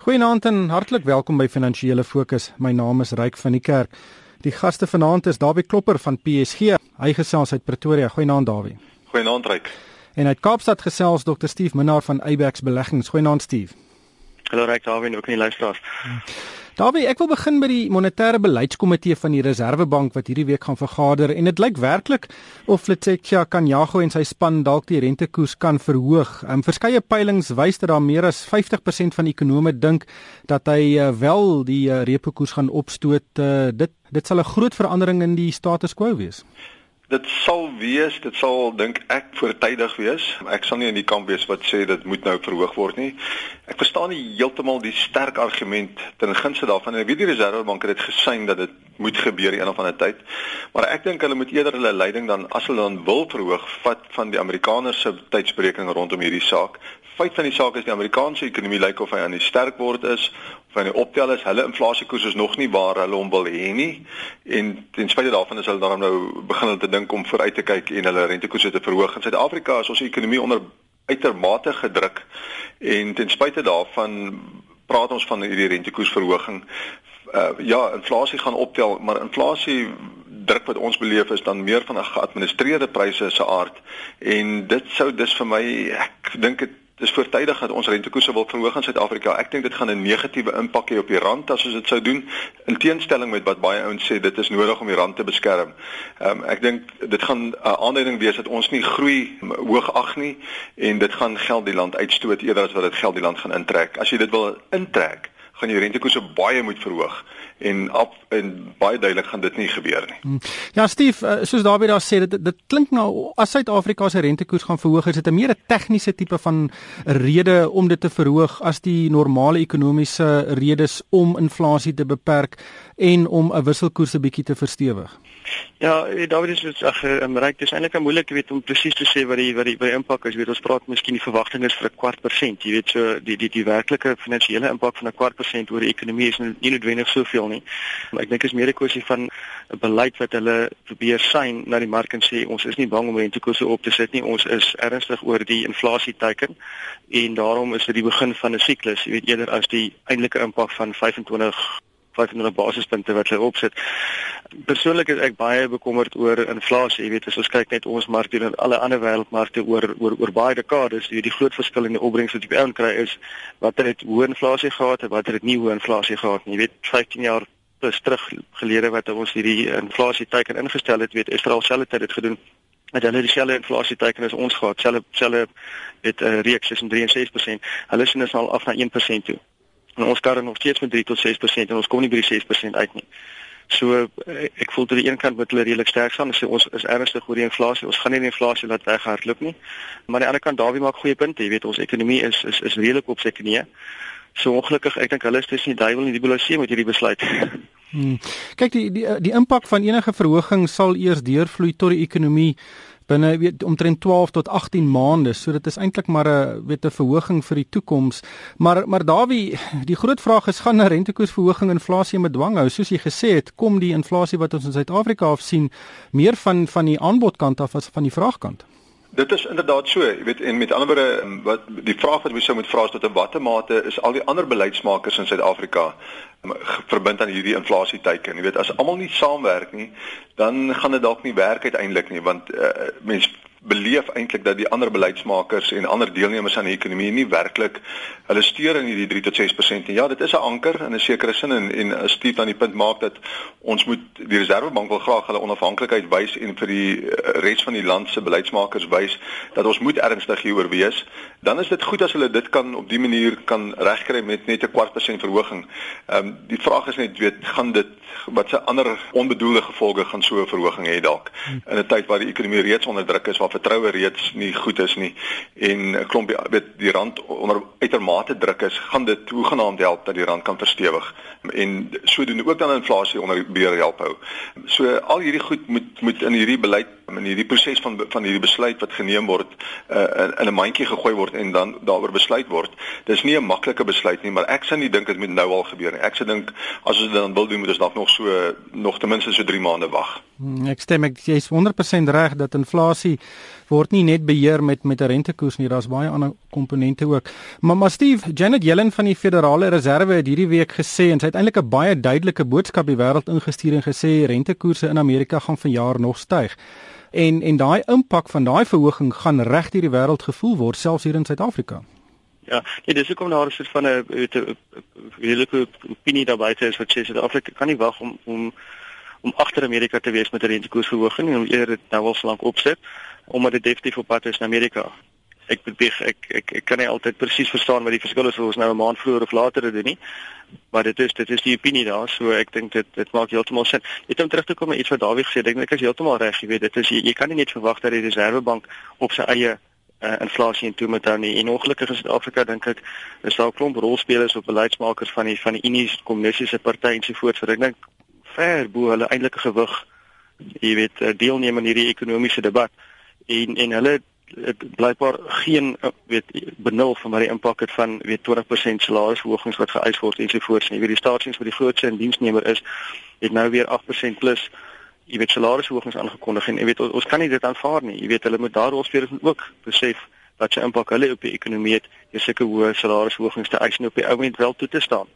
Goeienaand en hartlik welkom by Finansiële Fokus. My naam is Ryk van die Kerk. Die gaste vanaand is Dawie Klopper van PSG. Hy gesels uit Pretoria. Goeienaand Dawie. Goeienaand Ryk. En uit Kaapstad gesels Dr. Steve Minnar van Eyebax Beleggings. Goeienaand Steve. Hallo Ryk, Dawie en ook aan die luisteraars. Dawie, ek wil begin by die monetêre beleidskomitee van die Reserwebank wat hierdie week gaan vergader en dit lyk werklik of Fletcher Kanyago en sy span dalk die rentekoers kan verhoog. Um, verskeie peilings wys dat daar meer as 50% van ekonome dink dat hy uh, wel die uh, repo koers gaan opstoot. Uh, dit dit sal 'n groot verandering in die status quo wees. Dit sal wees, dit sal dink ek voortydig wees. Ek sal nie in die kamp wees wat sê dit moet nou verhoog word nie. Ek verstaan nie heeltemal die sterk argument ten gunste daarvan. Ek weet die Reservebank het dit gesien dat dit moet gebeur een of ander tyd. Maar ek dink hulle moet eerder hulle leiding dan as hulle dan wil verhoog, vat van die Amerikaners se tydsberekening rondom hierdie saak. Feit van die saak is die Amerikaanse ekonomie lyk of hy aan die sterk word is van die optel is hulle inflasiekoers is nog nie waar hulle hom wil hê nie en ten spyte daarvan is hulle dan nou begin hulle te dink om vooruit te kyk en hulle rentekoerse te verhoog. In Suid-Afrika is ons ekonomie onder uitermate gedruk en ten spyte daarvan praat ons van hierdie rentekoersverhoging. Uh, ja, inflasie gaan optel, maar inflasie druk wat ons beleef is dan meer van 'n geadministreerde pryse se aard en dit sou dis vir my ek dink dit dis voortydig dat ons rentekoerse wil verhoog in Suid-Afrika. Ek dink dit gaan 'n negatiewe impak hê op die rand as ons dit sou doen in teenstelling met wat baie ouens sê dit is nodig om die rand te beskerm. Ehm um, ek dink dit gaan 'n uh, aanduiding wees dat ons nie groei hoog ag nie en dit gaan geld die land uitstoot eerder as wat dit geld die land gaan intrek. As jy dit wil intrek, gaan jy rentekoerse baie moet verhoog en op en baie duidelik gaan dit nie gebeur nie. Hmm. Ja, Steve, eh, soos Dawie daar sê, dit dit klink nou as Suid-Afrika se rentekoers gaan verhoog, is dit 'n meer 'n tegniese tipe van rede om dit te verhoog as die normale ekonomiese redes om inflasie te beperk en om 'n wisselkoers 'n bietjie te verstewig. Ja, eh, David is ag, um, ryk, dis eintlik moeilik, jy weet, om presies te sê wat die wat die by impak is. Jy weet, ons praat miskien die verwagting is vir 'n kwart persent. Jy weet, so die die die werklike finansiële impak van 'n kwart persent oor die ekonomie is nie noodwendig soveel nie. Maar ek dink is meer 'n kwessie van 'n beleid wat hulle probeer sien na die mark en sê ons is nie bang om rentekoerse op te sit nie. Ons is ernstig oor die inflasie teiken en daarom is dit die begin van 'n siklus. Jy weet eerder as die eintlike impak van 25 25 basispunte wat hulle opsit. Persoonlik is ek baie bekommerd oor inflasie. Jy weet as ons kyk net ons mark teenoor alle ander wêreldmarkte oor oor oor baie dekades, jy weet die groot verskil in die opbrengs wat jy by kry is watter het hoë inflasie gehad en watter het nie hoë inflasie gehad nie. Jy weet 15 jaar is terug gelede wat ons hierdie inflasie teiken ingestel het, weet Israel self het dit gedoen. Het hulle dieselfde inflasie teiken as ons gehad, selfe selfe het 'n uh, reeks tussen 3 en 6%. Hulle sien is al af na 1% toe. En ons karre nog steeds met 3 tot 6% en ons kom nie by die 6% uit nie. So eh, ek voel dat die een kant met hulle redelik sterk staan sê ons is ernstig oor die inflasie. Ons gaan nie die inflasie laat weghardloop nie. Maar aan die ander kant Dawie maak goeie punte. Jy weet ons ekonomie is is is redelik op sy knieë. So ongelukkig, ek dink hulle is tussen die duiwel en die bolosie met hierdie besluit. Hmm. Kyk die die die impak van enige verhoging sal eers deurvloei tot die ekonomie binne weet omtrent 12 tot 18 maande. So dit is eintlik maar 'n weet 'n verhoging vir die toekoms. Maar maar Dawie, die groot vraag is gaan 'n rentekoersverhoging inflasie met dwang hou? Soos jy gesê het, kom die inflasie wat ons in Suid-Afrika af sien meer van van die aanbodkant af as van die vraagkant? Dit is inderdaad so, jy weet en met ander woorde wat die vraag wat jy sou moet vra is tot 'n watter mate is al die ander beleidsmakers in Suid-Afrika verbind aan hierdie inflasie teiken. Jy weet as almal nie saamwerk nie, dan gaan dit dalk nie werk uiteindelik nie want uh, mense beleef eintlik dat die ander beleidsmakers en ander deelnemers aan die ekonomie nie werklik hulle steur in hierdie 3 tot 6% en ja dit is 'n anker in 'n sekere sin en en Steve aan die punt maak dat ons moet die Reservebank wil graag hulle onafhanklikheid wys en vir die eh, res van die land se beleidsmakers wys dat ons moet ernstig hieroor wees dan is dit goed as hulle dit kan op die manier kan regkry met net 'n kwart persent verhoging. Ehm um, die vraag is net weet gaan dit wat se ander onbedoelde gevolge gaan so 'n verhoging hê dalk? In 'n tyd waar die ekonomie reeds onder druk is waar vertroue reeds nie goed is nie en 'n klomp weet die rand onder uitermate druk is, gaan dit hoegenaamd help dat die rand kan verstewig en sodoende ook dan inflasie onder beheer help hou. So al hierdie goed moet moet in hierdie beleid in hierdie proses van van hierdie besluit wat geneem word uh, in, in 'n mandjie gegooi word en dan daaroor besluit word. Dis nie 'n maklike besluit nie, maar ek sien nie dink dit moet nou al gebeur nie. Ek sê dink as ons dit dan wil doen, moet ons dalk nog so nog ten minste so 3 maande wag. Hmm, ek stem ek jy's 100% reg dat inflasie word nie net beheer met met 'n rentekoers nie, daar's baie ander komponente ook. Maar maar Steve, Janet Yellen van die Federale Reserve het hierdie week gesê en sy het eintlik 'n baie duidelike boodskap die wêreld ingestuur en gesê rentekoerse in Amerika gaan vanjaar nog styg. En en daai impak van daai verhoging gaan reg deur die wêreld gevoel word, selfs hier in Suid-Afrika. Ja, nee, dis hoekom daar 'n soort van 'n redelike opinie daar buite is wat sê Suid-Afrika kan nie wag om om om agter Amerika te wees met 'n rentekoersverhoging en om eerder dit nou al so lank opsit omdat dit definitief op pad is na Amerika. Ek beweeg ek, ek ek ek kan nie altyd presies verstaan wat die verskil is of ons nou 'n maand vroeër of later doen nie. Maar dit is dit is die opinie daar, so ek dink dit dit maak heeltemal sin. Net om terug te kom met iets wat Dawie gesê het, ek dink ek is heeltemal reg, jy weet, dit is jy, jy kan nie net verwag dat die Reservebank op sy eie uh, inflasie en toe met hou nie. En ongelukkig in Suid-Afrika dink ek is daar 'n klomp rolspelers of beleidsmakers van die van die Unie kommunistiese party en so voort, so ek dink ver bo hulle eintlike gewig jy weet eh, deelneem aan hierdie ekonomiese debat. En en hulle het blykbaar geen eh, weet benul van wat die impak het van weet 20% salarisverhogings wat geëis word ensovoorts en jy weet die staatsdiens wat die grootste indiensnemer is het nou weer 8% plus jy weet salarisverhogings aangekondig en jy weet ons, kan nie dit aanvaar nie jy weet hulle moet daar rolspelers ook besef wat se impak hulle op die ekonomie het jy sulke hoë salarisverhogings te eis en op die ou end wel toe te staan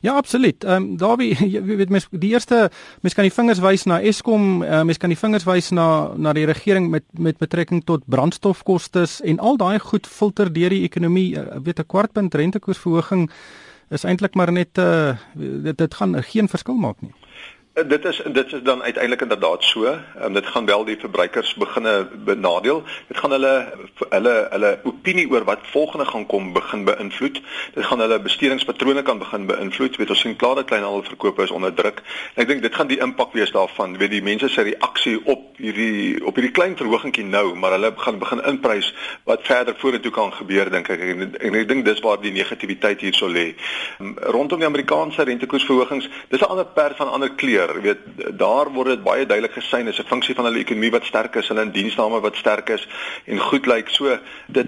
Ja, absoluut. Ehm um, daarby jy weet mens die eerste mens kan die vingers wys na Eskom, uh, mens kan die vingers wys na na die regering met met betrekking tot brandstofkoste en al daai goed filter deur die ekonomie. Uh, weet 'n kwartpunt rentekoersverhoging is eintlik maar net uh, dit dit gaan geen verskil maak nie. Dit is dit is dan uiteindelik inderdaad so. Um, dit gaan wel die verbruikers beginne benadeel. Dit gaan hulle hulle hulle opinie oor wat volgende gaan kom begin beïnvloed. Dit gaan hulle bestedingspatrone kan begin beïnvloed. Weet ons sien klaar dat kleinhandelverkope is onder druk. En ek dink dit gaan die impak wees daarvan. Weet die mense se reaksie op hierdie op hierdie klein verhogingkie nou, maar hulle gaan begin inprys wat verder vorentoe kan gebeur dink ek. En, en ek dink dis waar die negativiteit hierso lê. Um, rondom die Amerikaanse rentekoersverhogings, dis 'n ander perd van ander kleur gebeur. Jy weet daar word dit baie duidelik gesien is 'n funksie van hulle ekonomie wat sterk is, hulle indiensname wat sterk is en goed lyk. So dit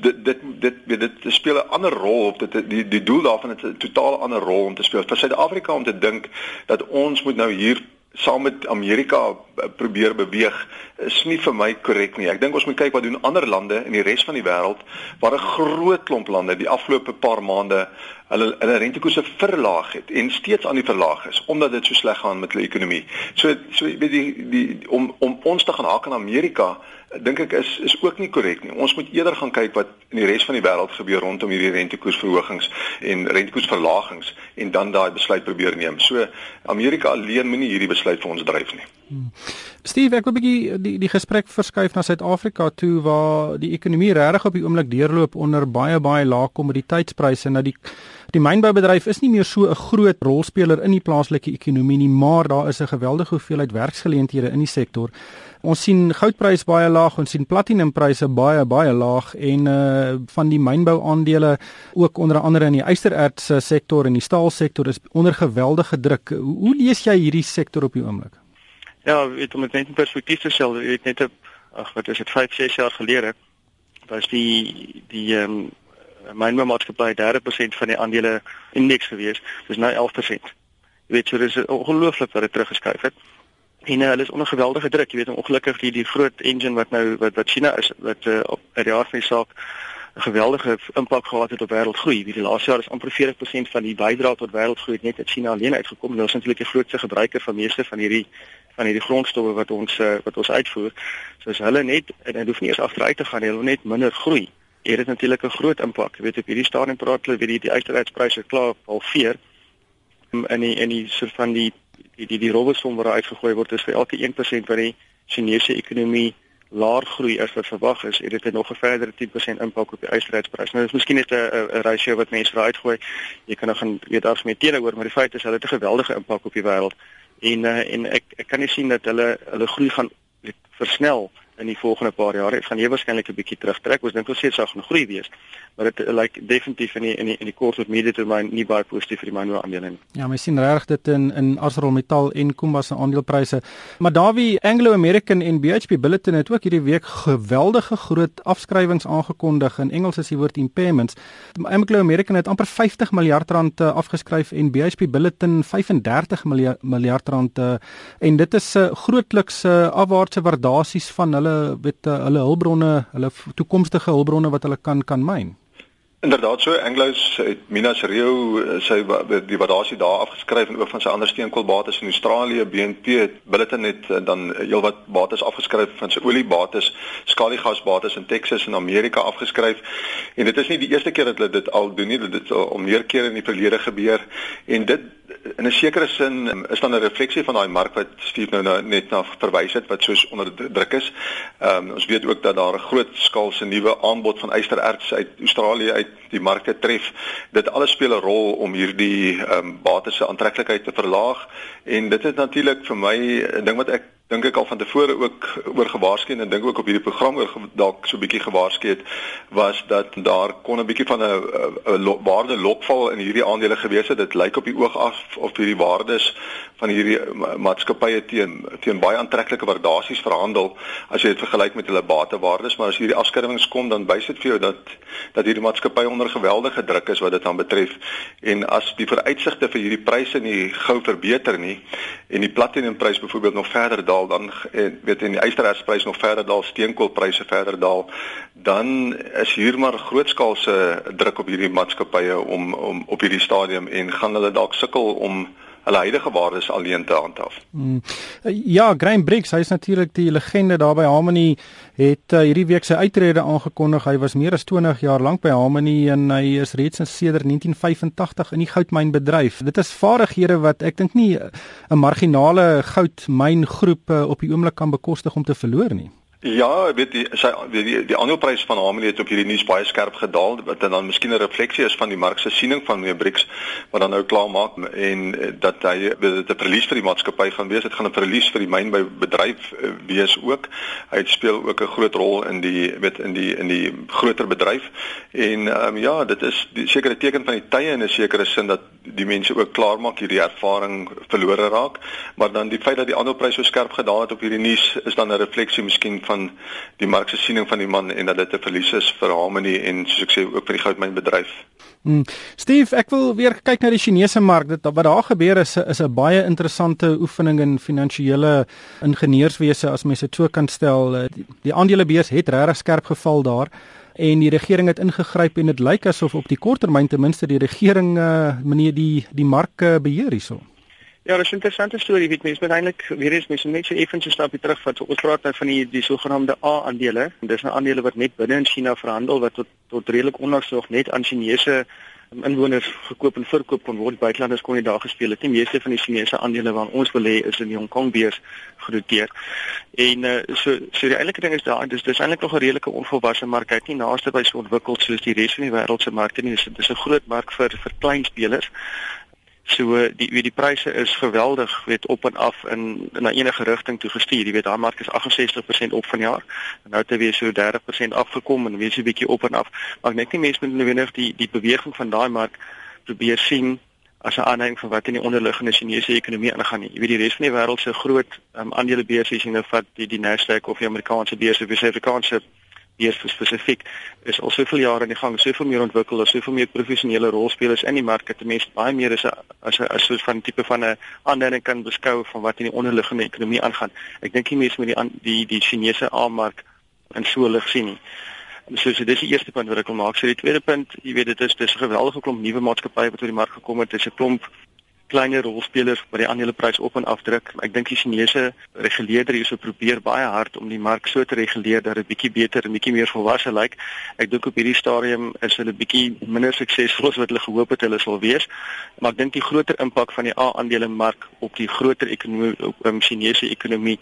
dit dit dit weet dit speel 'n ander rol op dit die die doel daarvan is 'n totaal ander rol om te speel. Vir Suid-Afrika om te dink dat ons moet nou hier saam met Amerika eh, probeer beweeg is nie vir my korrek nie. Ek dink ons moet kyk wat doen ander lande in die res van die wêreld waar 'n groot klomp lande die afgelope paar maande hulle hulle rentekoerse verlaag het en steeds aan die verlaag is omdat dit so sleg gaan met hulle ekonomie. So so weet die die om om ons te gaan haak aan Amerika dink ek is is ook nie korrek nie. Ons moet eerder gaan kyk wat in die res van die wêreld gebeur rondom hierdie rentekoersverhogings en rentekoersverlagings en dan daai besluit probeer neem. So Amerika alleen moenie hierdie besluit vir ons dryf nie. Hmm. Steve, ek wil 'n bietjie die die gesprek verskuif na Suid-Afrika toe waar die ekonomie regtig op die oomblik deurloop onder baie baie lae kommoditeitspryse. Nou die die mynboubedryf is nie meer so 'n groot rolspeler in die plaaslike ekonomie nie, maar daar is 'n geweldige hoeveelheid werksgeleenthede in die sektor. Ons sien goudprys baie laag, ons sien platinumpryse baie baie laag en uh van die mynbou aandele ook onder andere in die ystererts sektor en die staalsektor is onder geweldige druk. Hoe, lees jy hierdie sektor op die oomblik? Ja, weet om dit net in perspektief te stel, weet net ag wat is dit 5, 6 jaar gelede was die die ehm um, mynboumaatskappy 30% van die aandele indeks gewees, dis nou 11%. Jy weet, so dis ongelooflik wat dit teruggeskuif het. En uh, hulle is onder geweldige druk. Jy weet ongelukkig die die groot engine wat nou wat wat China is wat uh, op die jaar van die saak 'n geweldige impak gehad het op wêreldgroei. Wie die laaste jaar is amper 40% van die bydrae tot wêreldgroei net uit China alleen uitgekom. Hulle is natuurlik die grootste gebruiker van meeste van hierdie van hierdie grondstowwe wat ons uh, wat ons uitvoer. So as hulle net en dit hoef nie eens agteruit te gaan hulle net minder groei het dit natuurlik 'n groot impak jy weet op hierdie stadium praat hulle weet die, die uitstryspryse klaar halveer in die in die soort van die die die die robbesom wat uitgegooi word is vir elke 1% van die Chinese ekonomie laer groei as wat verwag is, het dit nog 'n verdere 10% impak op die eisterheidsprys. Nou dis miskien net 'n 'n ratio wat mense raai uitgooi. Jy kan nog gaan weet as meer teenoor, maar die feit is hulle het 'n geweldige impak op die wêreld. En uh, en ek ek kan nie sien dat hulle hulle groei gaan versnel in die volgende paar jare. Dit gaan jy waarskynlik 'n bietjie terugtrek. Ons dink ons sê dit sal gaan groei wees, maar dit lyk like, definitief in die, in die in die kort tot medium termyn nie baie positief vir die mynbou aandele nie. Ja, mens sien regtig dit in in ArcelorMittal en Kumba se aandelepryse. Maar Dawie Anglo American en BHP Billiton het ook hierdie week geweldige groot afskrywings aangekondig. In Engels is die woord impairments. Anglo American het amper 50 miljard rand eh, afgeskryf en BHP Billiton 35 miljard rand eh, en dit is 'n uh, grootliks afwaartse waardasies van hulle weet uh, hulle hulpbronne, hulle toekomstige hulpbronne wat hulle kan kan myn. Inderdaad so Anglos het Minas Rio eh, sy die waardasie daar afgeskryf en ook van sy ander steenkoolbates in Australië BNP het Billiton het eh, dan heelwat bates afgeskryf van sy oliebates skaliegasbates in Texas en Amerika afgeskryf en dit is nie die eerste keer dat hulle dit al doen nie dit al meer kere in die verlede gebeur en dit in 'n sekere sin um, is dan 'n refleksie van daai mark wat Steve nou, nou net na verwys het wat soos onder druk is. Ehm um, ons weet ook dat daar 'n groot skaalse nuwe aanbod van ystererts uit Australië uit die markte tref. Dit alles speel 'n rol om hierdie ehm um, bates se aantreklikheid te verlaag en dit is natuurlik vir my 'n ding wat ek dink ek al van tevore ook oor gewaarsku en dink ook op hierdie program oor dalk so 'n bietjie gewaarsku het was dat daar kon 'n bietjie van 'n waarde lokval in hierdie aandele gewees het. Dit lyk op die oog af of hierdie waardes van hierdie maatskappye teen teen baie aantreklike waardasies verhandel as jy dit vergelyk met hulle batewaardes, maar as hierdie afskrywings kom dan wys dit vir jou dat dat hierdie maatskappye onder geweldige druk is wat dit aan betref. En as die vooruitsigte vir hierdie pryse nie gou verbeter nie en die platineumprys byvoorbeeld nog verder daal dan en weet en die ysterertsprys nog verder daal, steenkoolpryse verder daal, dan is hier maar grootskaalse druk op hierdie maatskappye om om op hierdie stadium en gaan hulle dalk sukkel om hulle huidige waardes alleen te handhaaf. Hmm. Ja, Graham Briggs, hy is natuurlik die legende daar by Harmony het uh, hierdie week sy uittrede aangekondig. Hy was meer as 20 jaar lank by Harmony en hy is reeds sedert 1985 in die goudmynbedryf. Dit is vaardighede wat ek dink nie 'n marginale goudmyngroep uh, op die oomblik kan bekostig om te verloor nie. Ja, weet die sy die die, die aandeleprys van Harmony het op hierdie nuus baie skerp gedaal wat dan miskien 'n refleksie is van die mark se siening van meneer Brix wat dan nou klaar maak en eh, dat hy dit 'n verlies vir die maatskappy gaan wees. Dit gaan 'n verlies vir die myn by bedryf eh, wees ook. Hy speel ook 'n groot rol in die weet in die in die groter bedryf en ehm um, ja, dit is die sekere teken van die tye in 'n sekere sin dat die mense ook klaar maak hierdie ervaring verlore raak, maar dan die feit dat die aandeleprys so skerp gedaal het op hierdie nuus is dan 'n refleksie miskien van van die mark se siening van die man en dat dit 'n verlies is vir Harmony en soos ek sê ook vir die goudmynbedryf. Hmm. Steve, ek wil weer kyk na die Chinese mark. Dit wat daar gebeur is is 'n baie interessante oefening in finansiële ingenieurswese as mens dit so kan stel. Die, die aandelebeurs het regtig skerp geval daar en die regering het ingegryp en dit lyk asof op die korttermyn ten minste die regering uh, meneer die die mark uh, beheer hierso. Ja, dis 'n interessante storie. Weet mense, maar eintlik weer eens mense net so effens 'n stapie terug wat ons praat nou van die die sogenaamde A-aandele. Dis 'n nou aandele wat net binne in China verhandel wat tot tot redelik onlangs nog net aan Chinese inwoners gekoop en verkoop kon word. Buitelanders kon nie daar gespeel het nie. Meeste van die Chinese aandele wat ons wil hê is in Hong Kong beurs genoteer. En uh, so so die eintlike ding is daar dis dis eintlik nog 'n redelike onvolwasse mark. Hy het nie naaste by so ontwikkel soos die res van die wêreld se markte nie. Dis 'n groot mark vir vir klein spelers. So die wie die pryse is geweldig, weet op en af in na enige rigting toe gestuur. Jy weet daai mark is 68% op vanjaar. En nou het hy weer so 30% afgekom en weer so 'n bietjie op en af. Maar ek dink nie mense moet noodwendig die die beweging van daai mark probeer sien as 'n aanduiding van wat in die onderliggende Chinese ekonomie aangaan nie. Jy weet die res van die wêreld se groot um, aandelebeurse sien nou vat die die Nasdaq of die Amerikaanse beurse, die Suid-Afrikaanse eers spesifiek is al soveel jare in die gang, soveel meer ontwikkel, daar's soveel meer professionele rolspelers in die mark dat die mense baie meer as 'n as 'n van tipe van 'n aanduiding kan beskou van wat in die onderliggende ekonomie aangaan. Ek dink die mense met die die die Chinese aanmark in so lig sien nie. So so dis die eerste punt wat ek wil maak. So die tweede punt, jy weet dit is dis 'n geweldige klomp nuwe maatskappye wat op die mark gekom het. Dit is 'n klomp kleiner rolspelers wat die aandeleprys op en af druk. Ek dink die Chinese reguleerder hierso probeer baie hard om die mark so te reguleer dat dit bietjie beter en bietjie meer volwasse lyk. Ek dink op hierdie stadium is hulle bietjie minder suksesvol as wat hulle gehoop het hulle sal wees. Maar ek dink die groter impak van die A-aandelemark op die groter ekonomie op um, Chinese ekonomie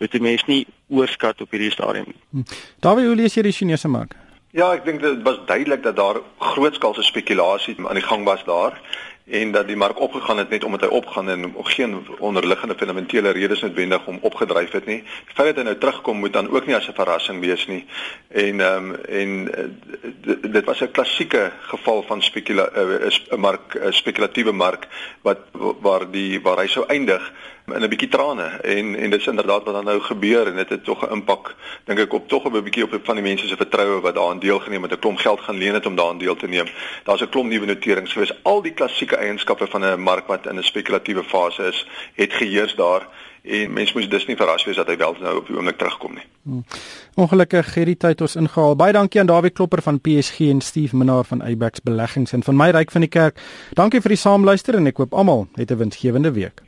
moet die mense nie oorskat op hierdie stadium nie. Hm. Dawie, hoe lees jy die Chinese mark? Ja, ek dink dit was duidelik dat daar grootskaalse spekulasie aan die gang was daar en dat die mark opgegaan het net omdat hy opgaan en geen onderliggende fundamentele redes noodwendig om opgedryf het nie. Die feit dat hy nou terugkom moet dan ook nie as 'n verrassing wees nie. En ehm um, en uh, dit was 'n klassieke geval van spekula 'n uh, mark 'n spekulatiewe mark wat waar die waar hy sou eindig in 'n bietjie trane en en dit is inderdaad wat dan nou gebeur en dit het tog 'n impak dink ek op tog 'n bietjie op van die mense se vertroue wat daaraan deelgeneem het, 'n klomp geld gaan leen het om daaraan deel te neem. Daar's 'n klomp nuwe noterings gewees. Al die klassieke eienskappe van 'n mark wat in 'n spekulatiewe fase is, het geheers daar en mense moes dus nie verras wees dat hy wel nou op die oomblik terugkom nie. Hmm. Ongelukkig hierdie tyd ons ingehaal. Baie dankie aan Dawie Klopper van PSG en Steve Minnar van Abax Beleggings en van my ryk van die kerk. Dankie vir die saamluister en ek hoop almal het 'n winsgewende week.